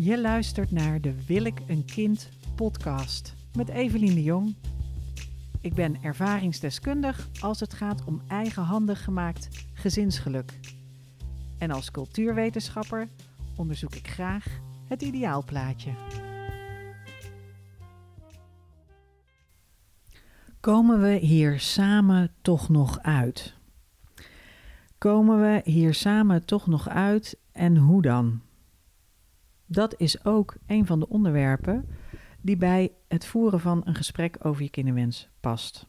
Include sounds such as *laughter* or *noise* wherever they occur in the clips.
Je luistert naar de Wil ik een kind podcast met Evelien de Jong. Ik ben ervaringsdeskundig als het gaat om eigenhandig gemaakt gezinsgeluk. En als cultuurwetenschapper onderzoek ik graag het ideaalplaatje. Komen we hier samen toch nog uit? Komen we hier samen toch nog uit en hoe dan? Dat is ook een van de onderwerpen die bij het voeren van een gesprek over je kinderwens past.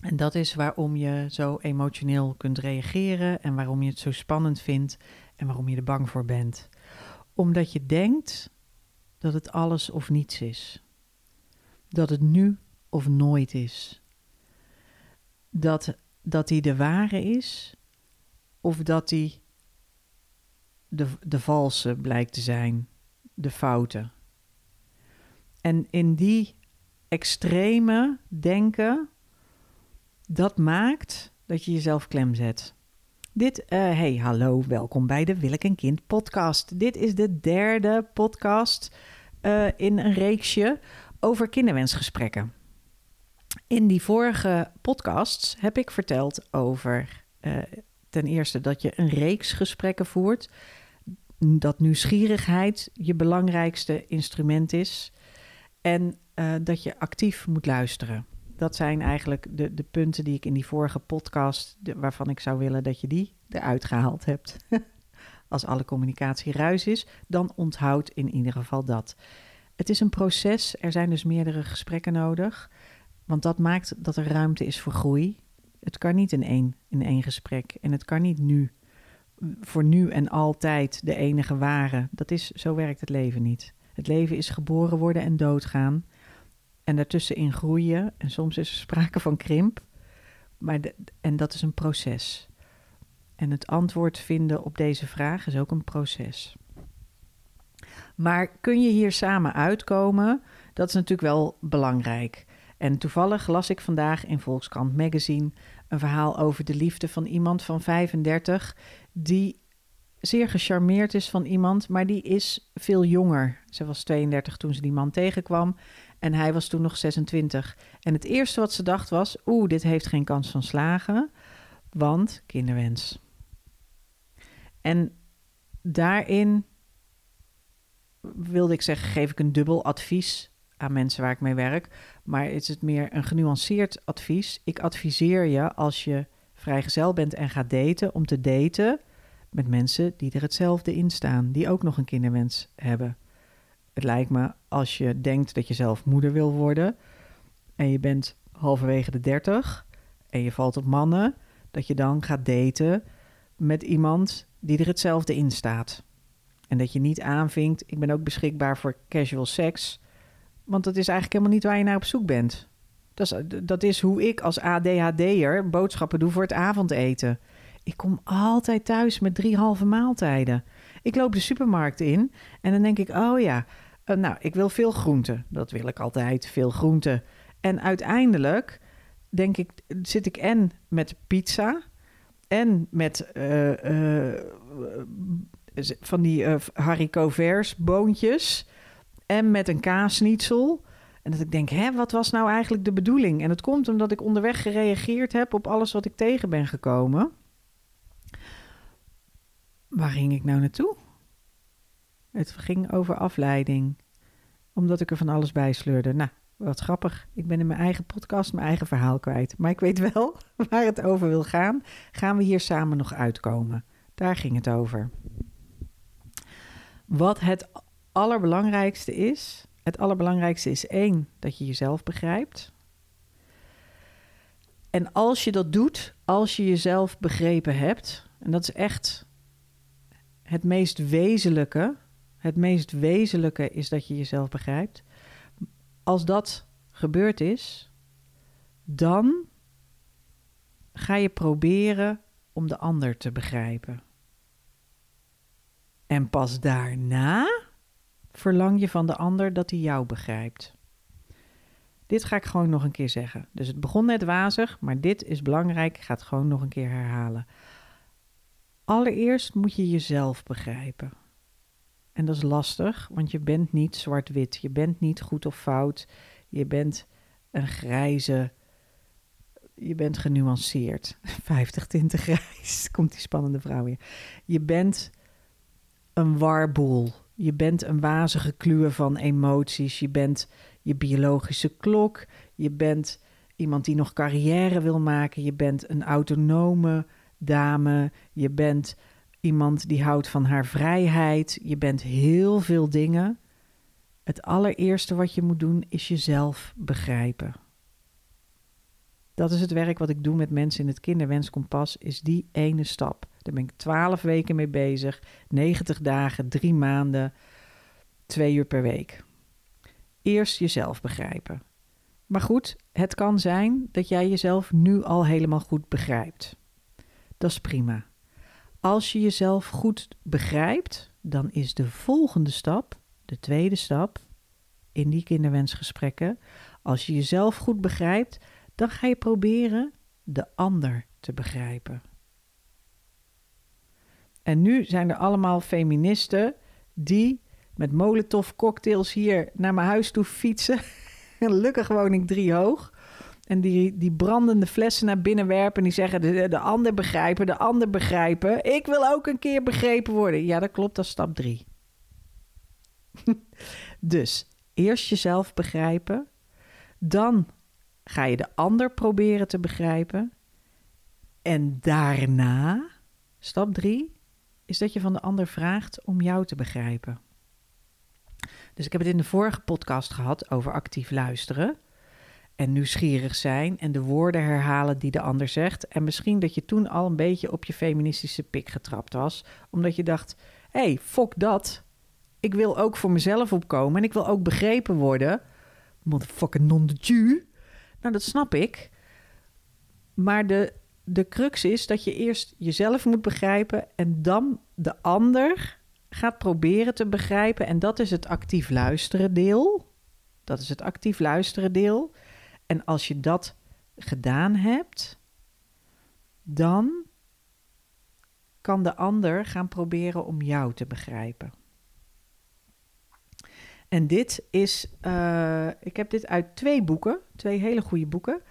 En dat is waarom je zo emotioneel kunt reageren en waarom je het zo spannend vindt en waarom je er bang voor bent. Omdat je denkt dat het alles of niets is. Dat het nu of nooit is. Dat, dat die de ware is of dat die de, de valse blijkt te zijn, de foute. En in die extreme denken, dat maakt dat je jezelf klem zet. Dit, uh, hey, hallo, welkom bij de Wil ik een kind podcast. Dit is de derde podcast uh, in een reeksje over kinderwensgesprekken. In die vorige podcasts heb ik verteld over uh, ten eerste dat je een reeks gesprekken voert dat nieuwsgierigheid je belangrijkste instrument is. En uh, dat je actief moet luisteren. Dat zijn eigenlijk de, de punten die ik in die vorige podcast, waarvan ik zou willen dat je die eruit gehaald hebt. *laughs* Als alle communicatie ruis is, dan onthoud in ieder geval dat. Het is een proces, er zijn dus meerdere gesprekken nodig, want dat maakt dat er ruimte is voor groei. Het kan niet in één, in één gesprek en het kan niet nu voor nu en altijd de enige ware. Dat is, zo werkt het leven niet. Het leven is geboren worden en doodgaan. En daartussenin groeien. En soms is er sprake van krimp. Maar en dat is een proces. En het antwoord vinden op deze vraag is ook een proces. Maar kun je hier samen uitkomen? Dat is natuurlijk wel belangrijk. En toevallig las ik vandaag in Volkskrant Magazine een verhaal over de liefde van iemand van 35 die zeer gecharmeerd is van iemand, maar die is veel jonger. Ze was 32 toen ze die man tegenkwam en hij was toen nog 26. En het eerste wat ze dacht was: oeh, dit heeft geen kans van slagen, want kinderwens. En daarin wilde ik zeggen, geef ik een dubbel advies aan mensen waar ik mee werk. Maar is het meer een genuanceerd advies. Ik adviseer je als je vrijgezel bent en gaat daten, om te daten met mensen die er hetzelfde in staan, die ook nog een kinderwens hebben. Het lijkt me als je denkt dat je zelf moeder wil worden en je bent halverwege de dertig en je valt op mannen, dat je dan gaat daten met iemand die er hetzelfde in staat. En dat je niet aanvinkt, ik ben ook beschikbaar voor casual seks want dat is eigenlijk helemaal niet waar je naar op zoek bent. Dat is, dat is hoe ik als ADHD'er boodschappen doe voor het avondeten. Ik kom altijd thuis met drie halve maaltijden. Ik loop de supermarkt in en dan denk ik, oh ja, uh, nou, ik wil veel groenten. Dat wil ik altijd, veel groenten. En uiteindelijk denk ik, zit ik en met pizza en met uh, uh, van die haricot vers boontjes en met een kaasnietsel. En dat ik denk, hè, wat was nou eigenlijk de bedoeling? En het komt omdat ik onderweg gereageerd heb op alles wat ik tegen ben gekomen. Waar ging ik nou naartoe? Het ging over afleiding. Omdat ik er van alles bij sleurde. Nou, wat grappig. Ik ben in mijn eigen podcast mijn eigen verhaal kwijt. Maar ik weet wel *laughs* waar het over wil gaan. Gaan we hier samen nog uitkomen? Daar ging het over. Wat het allerbelangrijkste is, het allerbelangrijkste is één, dat je jezelf begrijpt. En als je dat doet, als je jezelf begrepen hebt, en dat is echt het meest wezenlijke, het meest wezenlijke is dat je jezelf begrijpt. Als dat gebeurd is, dan ga je proberen om de ander te begrijpen. En pas daarna verlang je van de ander dat hij jou begrijpt. Dit ga ik gewoon nog een keer zeggen. Dus het begon net wazig, maar dit is belangrijk. Ik ga het gewoon nog een keer herhalen. Allereerst moet je jezelf begrijpen. En dat is lastig, want je bent niet zwart-wit. Je bent niet goed of fout. Je bent een grijze. Je bent genuanceerd. *laughs* 50 tinten grijs. *laughs* Komt die spannende vrouw weer. Je bent een warboel. Je bent een wazige kluwe van emoties. Je bent je biologische klok. Je bent iemand die nog carrière wil maken. Je bent een autonome dame. Je bent iemand die houdt van haar vrijheid. Je bent heel veel dingen. Het allereerste wat je moet doen is jezelf begrijpen. Dat is het werk wat ik doe met mensen in het kinderwenskompas, is die ene stap. Daar ben ik twaalf weken mee bezig, 90 dagen, drie maanden, twee uur per week. Eerst jezelf begrijpen. Maar goed, het kan zijn dat jij jezelf nu al helemaal goed begrijpt. Dat is prima. Als je jezelf goed begrijpt, dan is de volgende stap, de tweede stap in die kinderwensgesprekken, als je jezelf goed begrijpt, dan ga je proberen de ander te begrijpen. En nu zijn er allemaal feministen die met molotov cocktails hier naar mijn huis toe fietsen. *laughs* Gelukkig woon ik drie hoog. En die, die brandende flessen naar binnen werpen. En die zeggen: de, de ander begrijpen, de ander begrijpen. Ik wil ook een keer begrepen worden. Ja, dat klopt, dat is stap drie. *laughs* dus eerst jezelf begrijpen. Dan ga je de ander proberen te begrijpen. En daarna, stap drie, is dat je van de ander vraagt om jou te begrijpen. Dus ik heb het in de vorige podcast gehad over actief luisteren en nieuwsgierig zijn en de woorden herhalen die de ander zegt. En misschien dat je toen al een beetje op je feministische pik getrapt was, omdat je dacht: hé, hey, fuck dat. Ik wil ook voor mezelf opkomen en ik wil ook begrepen worden. Motherfucking non de Nou, dat snap ik. Maar de, de crux is dat je eerst jezelf moet begrijpen en dan de ander gaat proberen te begrijpen. En dat is het actief luisteren deel. Dat is het actief luisteren deel. En als je dat gedaan hebt, dan kan de ander gaan proberen om jou te begrijpen. En dit is, uh, ik heb dit uit twee boeken, twee hele goede boeken.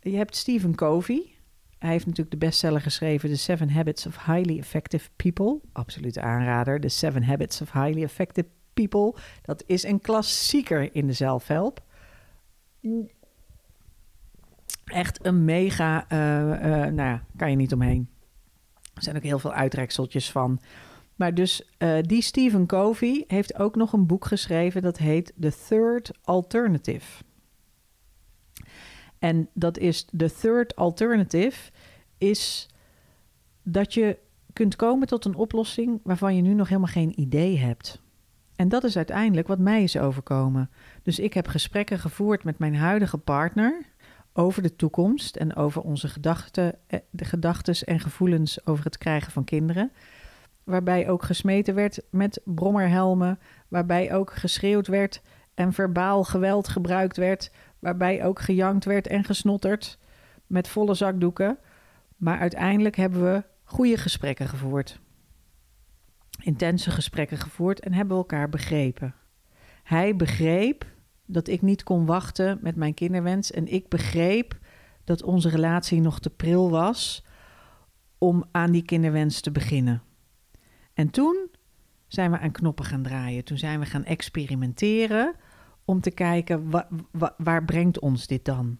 Je hebt Stephen Covey. Hij heeft natuurlijk de bestseller geschreven, The Seven Habits of Highly Effective People. Absoluut aanrader, The Seven Habits of Highly Effective People. Dat is een klassieker in de zelfhelp echt een mega, uh, uh, nou ja, kan je niet omheen. Er zijn ook heel veel uitrekseltjes van. Maar dus uh, die Stephen Covey heeft ook nog een boek geschreven dat heet The Third Alternative. En dat is The Third Alternative is dat je kunt komen tot een oplossing waarvan je nu nog helemaal geen idee hebt. En dat is uiteindelijk wat mij is overkomen. Dus ik heb gesprekken gevoerd met mijn huidige partner over de toekomst en over onze gedachten, eh, de gedachten en gevoelens over het krijgen van kinderen. Waarbij ook gesmeten werd met brommerhelmen, waarbij ook geschreeuwd werd en verbaal geweld gebruikt werd, waarbij ook gejankt werd en gesnotterd met volle zakdoeken. Maar uiteindelijk hebben we goede gesprekken gevoerd. Intense gesprekken gevoerd en hebben elkaar begrepen. Hij begreep dat ik niet kon wachten met mijn kinderwens. En ik begreep dat onze relatie nog te pril was om aan die kinderwens te beginnen. En toen zijn we aan knoppen gaan draaien. Toen zijn we gaan experimenteren om te kijken waar brengt ons dit dan.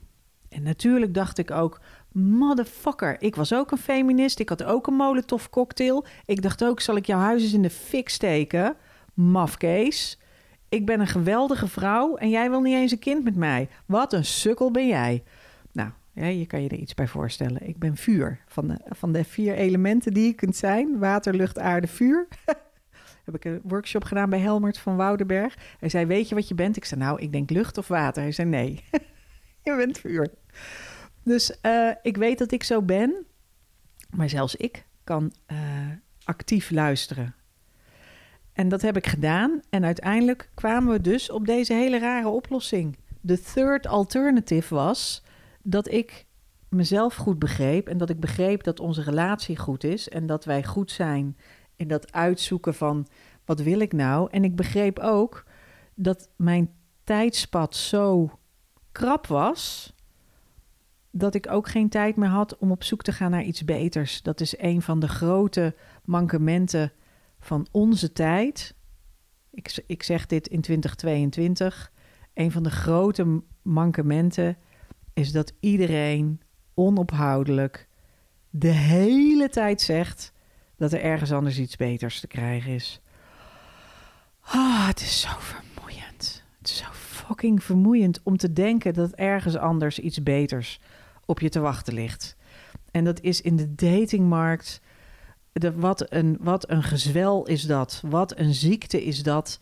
En natuurlijk dacht ik ook, motherfucker, ik was ook een feminist. Ik had ook een molotov cocktail. Ik dacht ook, zal ik jouw huis eens in de fik steken? Mafkees ik ben een geweldige vrouw en jij wil niet eens een kind met mij. Wat een sukkel ben jij. Nou, je kan je er iets bij voorstellen. Ik ben vuur. Van de, van de vier elementen die je kunt zijn, water, lucht, aarde, vuur. *laughs* heb ik een workshop gedaan bij Helmert van Woudenberg. Hij zei, weet je wat je bent? Ik zei, nou, ik denk lucht of water. Hij zei, nee, *laughs* je bent vuur. Dus uh, ik weet dat ik zo ben. Maar zelfs ik kan uh, actief luisteren en dat heb ik gedaan. En uiteindelijk kwamen we dus op deze hele rare oplossing. De third alternative was dat ik mezelf goed begreep en dat ik begreep dat onze relatie goed is en dat wij goed zijn in dat uitzoeken van wat wil ik nou? En ik begreep ook dat mijn tijdspad zo krap was dat ik ook geen tijd meer had om op zoek te gaan naar iets beters. Dat is een van de grote mankementen van onze tijd. Ik, ik zeg dit in 2022. Een van de grote mankementen is dat iedereen onophoudelijk de hele tijd zegt dat er ergens anders iets beters te krijgen is. Ah, het is zo vermoeiend. Het is zo fucking vermoeiend om te denken dat ergens anders iets beters op je te wachten ligt. En dat is in de datingmarkt. De, wat, een, wat een gezwel is dat. Wat een ziekte is dat.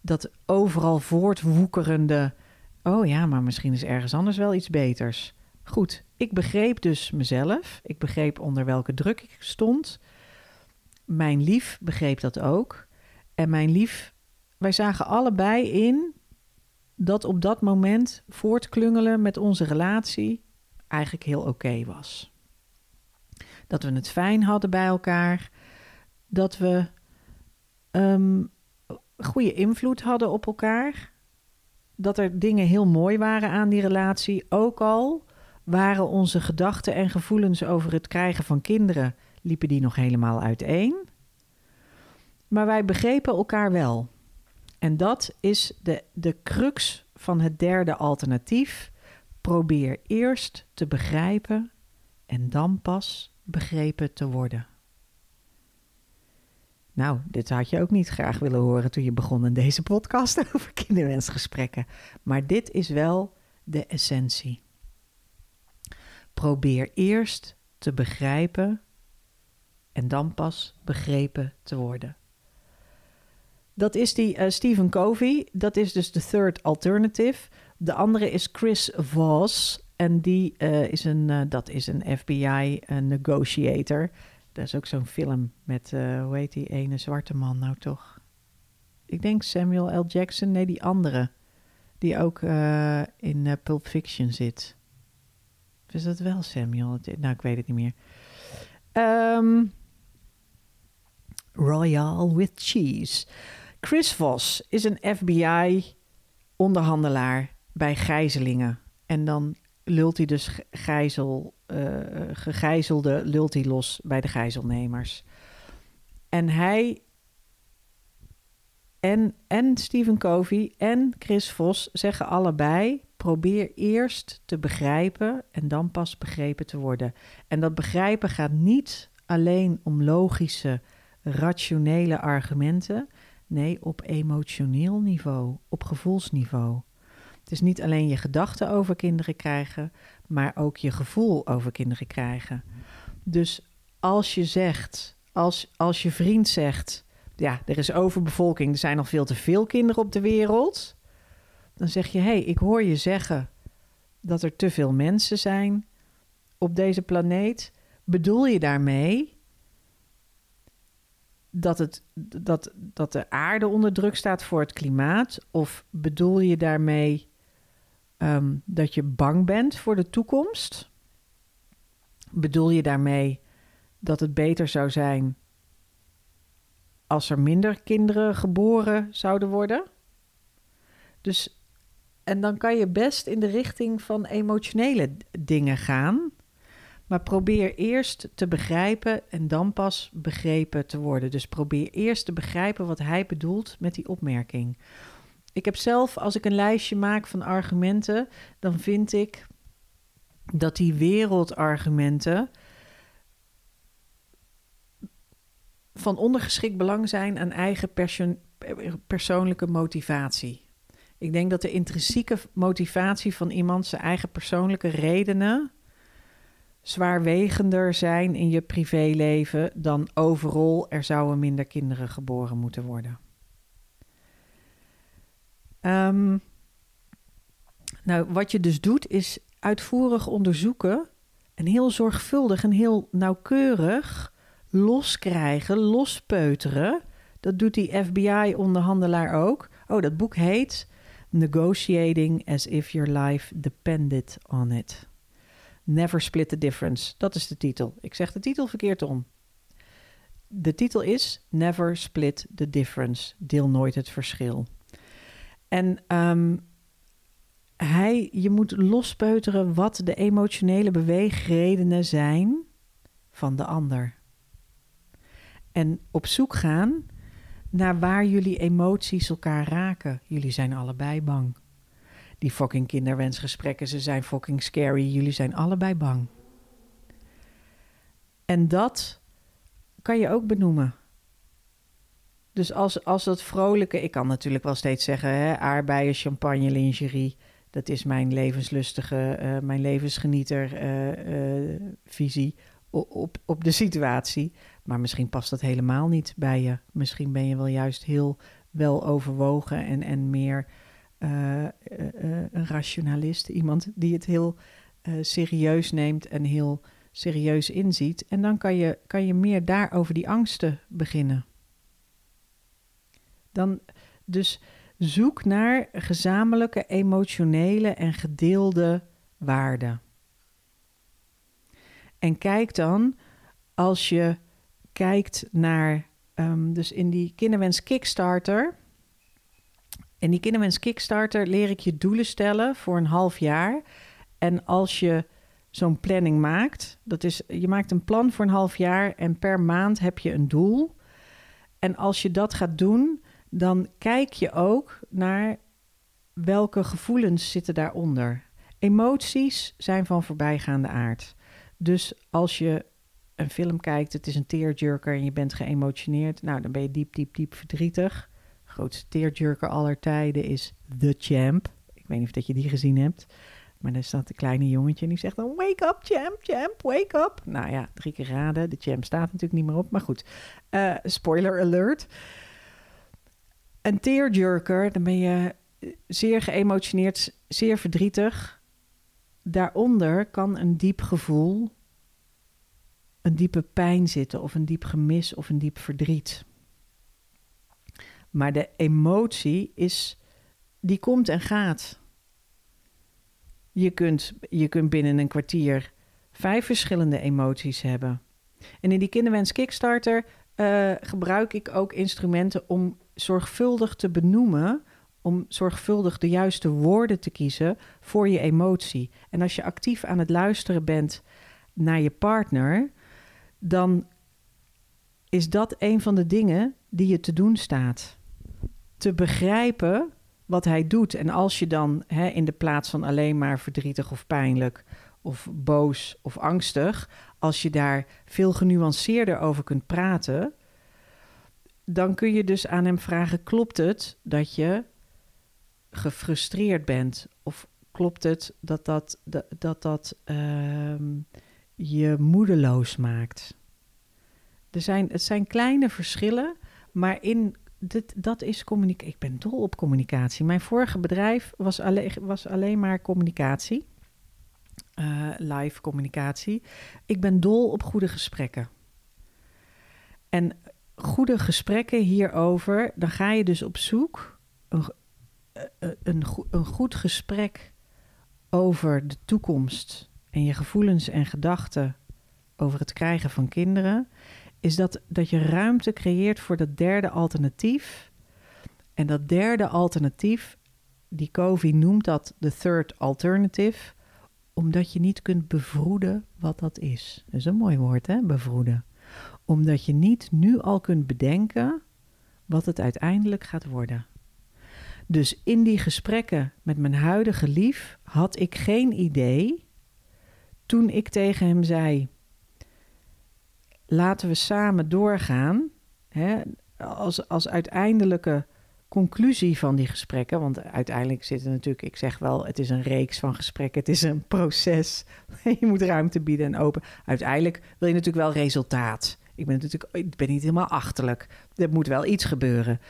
Dat overal voortwoekerende. Oh ja, maar misschien is ergens anders wel iets beters. Goed, ik begreep dus mezelf. Ik begreep onder welke druk ik stond. Mijn lief begreep dat ook. En mijn lief, wij zagen allebei in dat op dat moment voortklungelen met onze relatie eigenlijk heel oké was. Dat we het fijn hadden bij elkaar. Dat we um, goede invloed hadden op elkaar. Dat er dingen heel mooi waren aan die relatie. Ook al waren onze gedachten en gevoelens over het krijgen van kinderen, liepen die nog helemaal uiteen. Maar wij begrepen elkaar wel. En dat is de, de crux van het derde alternatief. Probeer eerst te begrijpen en dan pas begrepen te worden. Nou, dit had je ook niet graag willen horen toen je begon in deze podcast *laughs* over kinderwensgesprekken. Maar dit is wel de essentie. Probeer eerst te begrijpen en dan pas begrepen te worden. Dat is die uh, Stephen Covey. Dat is dus de third alternative. De andere is Chris Voss. En die uh, is een, uh, dat is een FBI negotiator. Dat is ook zo'n film met, hoe heet die ene zwarte man nou toch? Ik denk Samuel L. Jackson. Nee, die andere. Die ook in Pulp Fiction zit. Is dat wel Samuel? Nou, ik weet het niet meer. Um, Royal with Cheese. Chris Voss is een FBI-onderhandelaar bij gijzelingen. En dan lult hij dus gijzel, uh, gegijzelde lult hij los bij de gijzelnemers. En hij en, en Stephen Covey en Chris Vos zeggen allebei: probeer eerst te begrijpen en dan pas begrepen te worden. En dat begrijpen gaat niet alleen om logische, rationele argumenten. Nee, op emotioneel niveau, op gevoelsniveau. Het is niet alleen je gedachten over kinderen krijgen, maar ook je gevoel over kinderen krijgen. Dus als je zegt, als, als je vriend zegt, ja, er is overbevolking, er zijn nog veel te veel kinderen op de wereld, dan zeg je, hé, hey, ik hoor je zeggen dat er te veel mensen zijn op deze planeet. Bedoel je daarmee dat, het, dat, dat de aarde onder druk staat voor het klimaat? Of bedoel je daarmee um, dat je bang bent voor de toekomst? Bedoel je daarmee dat het beter zou zijn als er minder kinderen geboren zouden worden? Dus, en dan kan je best in de richting van emotionele dingen gaan. Maar probeer eerst te begrijpen en dan pas begrepen te worden. Dus probeer eerst te begrijpen wat hij bedoelt met die opmerking. Ik heb zelf, als ik een lijstje maak van argumenten, dan vind ik dat die wereldargumenten van ondergeschikt belang zijn aan eigen persoonlijke motivatie. Ik denk dat de intrinsieke motivatie van iemand zijn eigen persoonlijke redenen zwaarwegender zijn in je privéleven dan overal er zouden minder kinderen geboren moeten worden. Um, nou, wat je dus doet is uitvoerig onderzoeken en heel zorgvuldig en heel nauwkeurig loskrijgen, lospeuteren. Dat doet die FBI-onderhandelaar ook. Oh, dat boek heet Negotiating as if your life depended on it. Never Split the Difference. Dat is de titel. Ik zeg de titel verkeerd om. de titel is Never Split the Difference. Deel nooit het verschil. En ehm, hij, je moet lospeuteren wat de emotionele beweegredenen zijn van de ander. En op zoek gaan naar waar jullie emoties elkaar raken. Jullie zijn allebei bang. Die fucking kinderwensgesprekken, ze zijn fucking scary. Jullie zijn allebei bang. En dat kan je ook benoemen. Dus als, als dat vrolijke, ik kan natuurlijk wel steeds zeggen, hè, aardbeien, champagne, lingerie. Dat is mijn levenslustige, uh, mijn levensgenieter uh, uh, visie op, op de situatie. Maar misschien past dat helemaal niet bij je. Misschien ben je wel juist heel wel overwogen en, en meer een rationalist. Iemand die het heel serieus neemt en heel serieus inziet. En dan kan je, kan je meer daarover die angsten beginnen. Dan dus zoek naar gezamenlijke emotionele en gedeelde waarden. En kijk dan, als je kijkt naar, um, dus in die kinderwens Kickstarter. In die kinderwens Kickstarter leer ik je doelen stellen voor een half jaar. En als je zo'n planning maakt. Dat is, je maakt een plan voor een half jaar en per maand heb je een doel. En als je dat gaat doen, dan kijk je ook naar welke gevoelens zitten daaronder. Emoties zijn van voorbijgaande aard. Dus als je een film kijkt, het is een tearjerker en je bent geëmotioneerd, nou dan ben je diep, diep, diep verdrietig. Grootste tearjerker aller tijden is The Champ. Ik weet niet of dat je die gezien hebt. Maar dan staat een kleine jongetje en die zegt dan... Wake up, champ, champ, wake up. Nou ja, drie keer raden. De champ staat natuurlijk niet meer op. Maar goed, uh, spoiler alert. Een tearjerker, dan ben je zeer geëmotioneerd, zeer verdrietig. Daaronder kan een diep gevoel, een diepe pijn zitten... of een diep gemis of een diep verdriet. Maar de emotie is... Die komt en gaat je kunt, je kunt binnen een kwartier vijf verschillende emoties hebben. En in die kinderwens Kickstarter uh, gebruik ik ook instrumenten om zorgvuldig te benoemen, om zorgvuldig de juiste woorden te kiezen voor je emotie. En als je actief aan het luisteren bent naar je partner, dan is dat een van de dingen die je te doen staat. Te begrijpen wat hij doet. En als je dan hè, in de plaats van alleen maar verdrietig of pijnlijk of boos of angstig, als je daar veel genuanceerder over kunt praten, dan kun je dus aan hem vragen: klopt het dat je gefrustreerd bent? Of klopt het dat dat, dat, dat, dat uh, je moedeloos maakt? Er zijn, het zijn kleine verschillen, maar in dit, dat is communicatie. Ik ben dol op communicatie. Mijn vorige bedrijf was alleen, was alleen maar communicatie. Uh, live communicatie. Ik ben dol op goede gesprekken. En goede gesprekken hierover, dan ga je dus op zoek. Een, eh, eh, een, een goed gesprek over de toekomst en je gevoelens en gedachten over het krijgen van kinderen is dat, dat je ruimte creëert voor dat derde alternatief. En dat derde alternatief, die Covey noemt dat de third alternative, omdat je niet kunt bevroeden wat dat is. Dat is een mooi woord, hè? Bevroeden. Omdat je niet nu al kunt bedenken wat het uiteindelijk gaat worden. Dus in die gesprekken met mijn huidige lief had ik geen idee. Toen ik tegen hem zei: laten we samen doorgaan. Hè, als, als uiteindelijke conclusie van die gesprekken. Want uiteindelijk zit er natuurlijk, ik zeg wel, het is een reeks van gesprekken. Het is een proces. *laughs* je moet ruimte bieden en open. Uiteindelijk wil je natuurlijk wel resultaat. Ik ben natuurlijk ik ben niet helemaal achterlijk. Er moet wel iets gebeuren.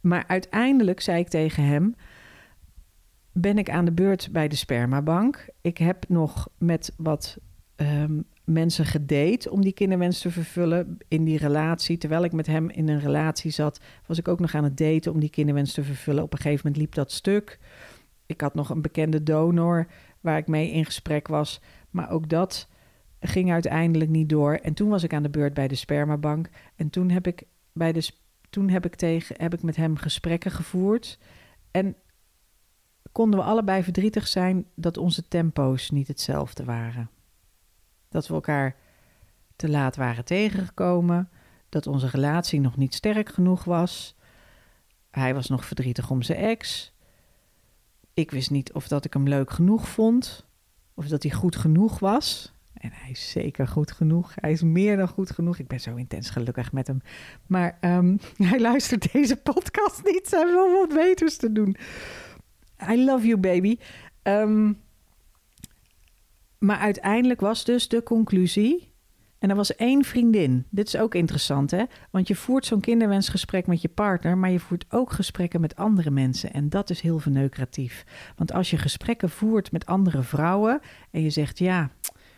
Maar uiteindelijk zei ik tegen hem: ben ik aan de beurt bij de spermabank. Ik heb nog met wat um, mensen gedate om die kinderwens te vervullen in die relatie. Terwijl ik met hem in een relatie zat, was ik ook nog aan het daten om die kinderwens te vervullen. Op een gegeven moment liep dat stuk. Ik had nog een bekende donor waar ik mee in gesprek was. Maar ook dat ging uiteindelijk niet door. En toen was ik aan de beurt bij de spermabank. En toen heb ik, bij de, toen heb ik, tegen, heb ik met hem gesprekken gevoerd. En konden we allebei verdrietig zijn dat onze tempo's niet hetzelfde waren. Dat we elkaar te laat waren tegengekomen, dat onze relatie nog niet sterk genoeg was. Hij was nog verdrietig om zijn ex. Ik wist niet of dat ik hem leuk genoeg vond, of dat hij goed genoeg was. En hij is zeker goed genoeg. Hij is meer dan goed genoeg. Ik ben zo intens gelukkig met hem. Maar ehm, *laughs* hij luistert deze podcast niet. Hij wil wat beters te doen. I love you, baby. Ehm, maar uiteindelijk was dus de conclusie. En er was één vriendin. Dit is ook interessant, hè? Want je voert zo'n kinderwensgesprek met je partner, maar je voert ook gesprekken met andere mensen. En dat is heel verneukeratief. Want als je gesprekken voert met andere vrouwen en je zegt ja,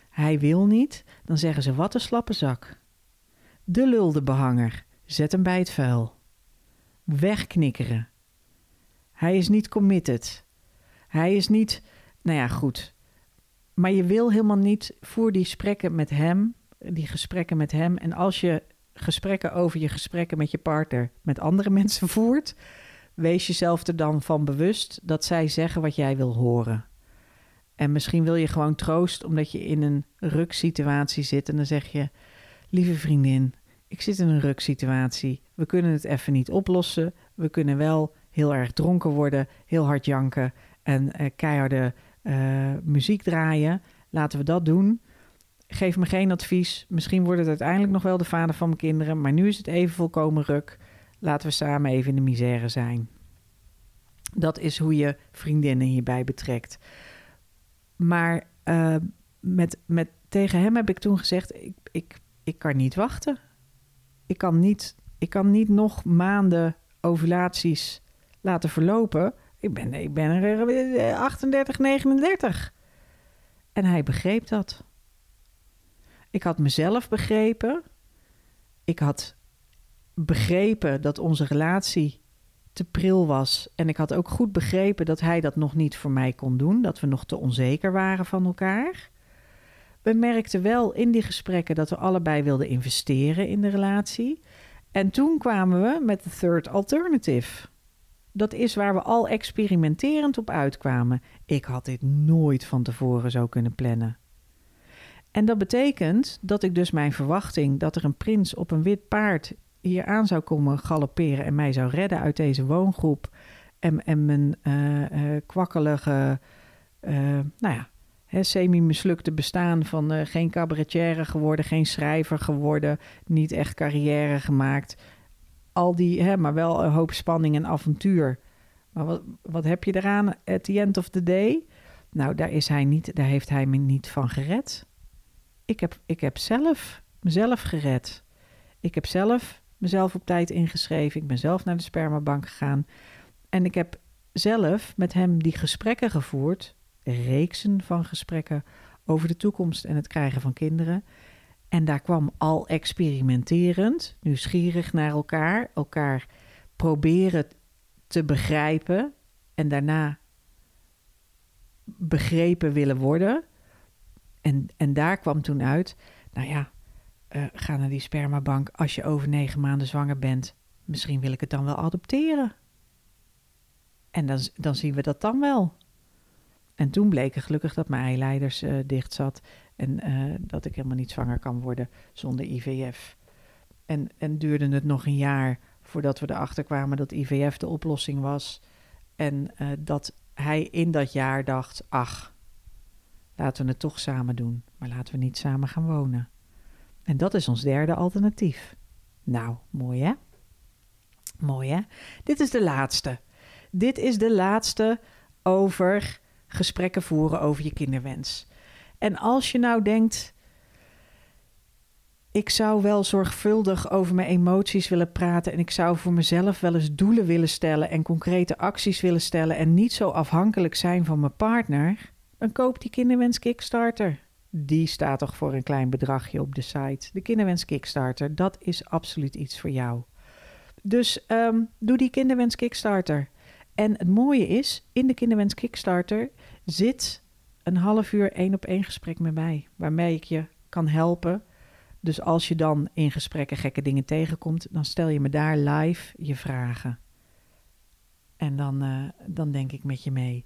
hij wil niet, dan zeggen ze wat een slappe zak. De lulde behanger, zet hem bij het vuil. Wegknikkeren. Hij is niet committed. Hij is niet, nou ja, goed. Maar je wil helemaal niet voor die gesprekken met hem, die gesprekken met hem. En als je gesprekken over je gesprekken met je partner met andere *laughs* mensen voert, wees jezelf er dan van bewust dat zij zeggen wat jij wil horen. En misschien wil je gewoon troost omdat je in een ruksituatie zit en dan zeg je: Lieve vriendin, ik zit in een ruksituatie. We kunnen het even niet oplossen. We kunnen wel heel erg dronken worden, heel hard janken en uh, keiharde uh, muziek draaien. Laten we dat doen. Geef me geen advies. Misschien wordt het uiteindelijk nog wel de vader van mijn kinderen, maar nu is het even volkomen ruk. Laten we samen even in de misère zijn. Dat is hoe je vriendinnen hierbij betrekt. Maar uh, met, met, tegen hem heb ik toen gezegd: ik, ik, ik kan niet wachten. Ik kan niet, ik kan niet nog maanden ovulaties laten verlopen. Ik ben, ik ben er 38, eh, 39. En hij begreep dat. Ik had mezelf begrepen. Ik had begrepen dat onze relatie te pril was. En ik had ook goed begrepen dat hij dat nog niet voor mij kon doen. Dat we nog te onzeker waren van elkaar. We merkten wel in die gesprekken dat we allebei wilden investeren in de relatie. En toen kwamen we met de third alternative. Dat is waar we al experimenterend op uitkwamen. Ik had dit nooit van tevoren zo kunnen plannen. En dat betekent dat ik dus mijn verwachting dat er een prins op een wit paard hier aan zou komen galopperen en mij zou redden uit deze woongroep en, en mijn uh, uh, kwakkelige, uh, nou ja, semi-mislukte bestaan van geen cabaretière geworden, geen schrijver geworden, niet echt carrière gemaakt, al die, hè, maar wel een hoop spanning en avontuur. Maar wat, wat heb je eraan at the end of the day? Nou, daar, is hij niet, daar heeft hij me niet van gered. Ik heb, ik heb zelf mezelf gered. Ik heb zelf mezelf op tijd ingeschreven. Ik ben zelf naar de spermabank gegaan. En ik heb zelf met hem die gesprekken gevoerd, reeksen van gesprekken over de toekomst en het krijgen van kinderen. En daar kwam al experimenterend, nieuwsgierig naar elkaar, elkaar proberen te begrijpen en daarna begrepen willen worden. En, en daar kwam toen uit, nou ja, uh, ga naar die spermabank als je over negen maanden zwanger bent. Misschien wil ik het dan wel adopteren. En dan, dan zien we dat dan wel. En toen bleek gelukkig dat mijn eileiders uh, dicht zat en uh, dat ik helemaal niet zwanger kan worden zonder IVF. En, en duurde het nog een jaar voordat we erachter kwamen dat IVF de oplossing was. En uh, dat hij in dat jaar dacht: ach, laten we het toch samen doen, maar laten we niet samen gaan wonen. En dat is ons derde alternatief. Nou, mooi hè? Mooi hè? Dit is de laatste. Dit is de laatste over gesprekken voeren over je kinderwens. En als je nou denkt, ik zou wel zorgvuldig over mijn emoties willen praten en ik zou voor mezelf wel eens doelen willen stellen en concrete acties willen stellen en niet zo afhankelijk zijn van mijn partner, dan koop die kinderwens Kickstarter. Die staat toch voor een klein bedragje op de site. De kinderwens Kickstarter, dat is absoluut iets voor jou. Dus um, doe die kinderwens Kickstarter. En het mooie is, in de kinderwens Kickstarter zit een half uur één op één gesprek met mij. Waarmee ik je kan helpen. Dus als je dan in gesprekken gekke dingen tegenkomt, dan stel je me daar live je vragen. En dan, uh, dan denk ik met je mee.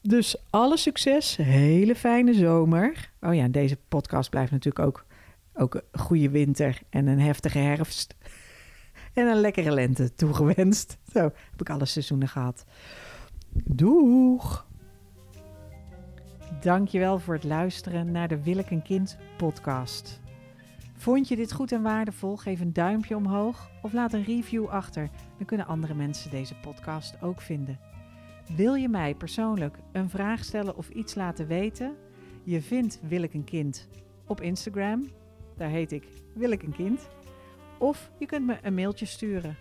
Dus alle succes, hele fijne zomer. Oh ja, deze podcast blijft natuurlijk ook, ook een goede winter en een heftige herfst. *laughs* En een lekkere lente toegewenst. Zo heb ik alle seizoenen gehad. Doeg! Dankjewel voor het luisteren naar de Wil ik een kind podcast. Vond je dit goed en waardevol? Geef een duimpje omhoog of laat een review achter. Dan kunnen andere mensen deze podcast ook vinden. Wil je mij persoonlijk een vraag stellen of iets laten weten? Je vindt Wil ik een kind op Instagram. Daar heet ik Wil ik een kind. Of je kunt me een mailtje sturen.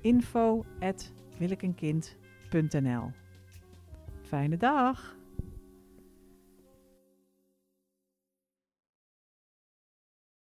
info@wilikenkind.nl Fijne dag!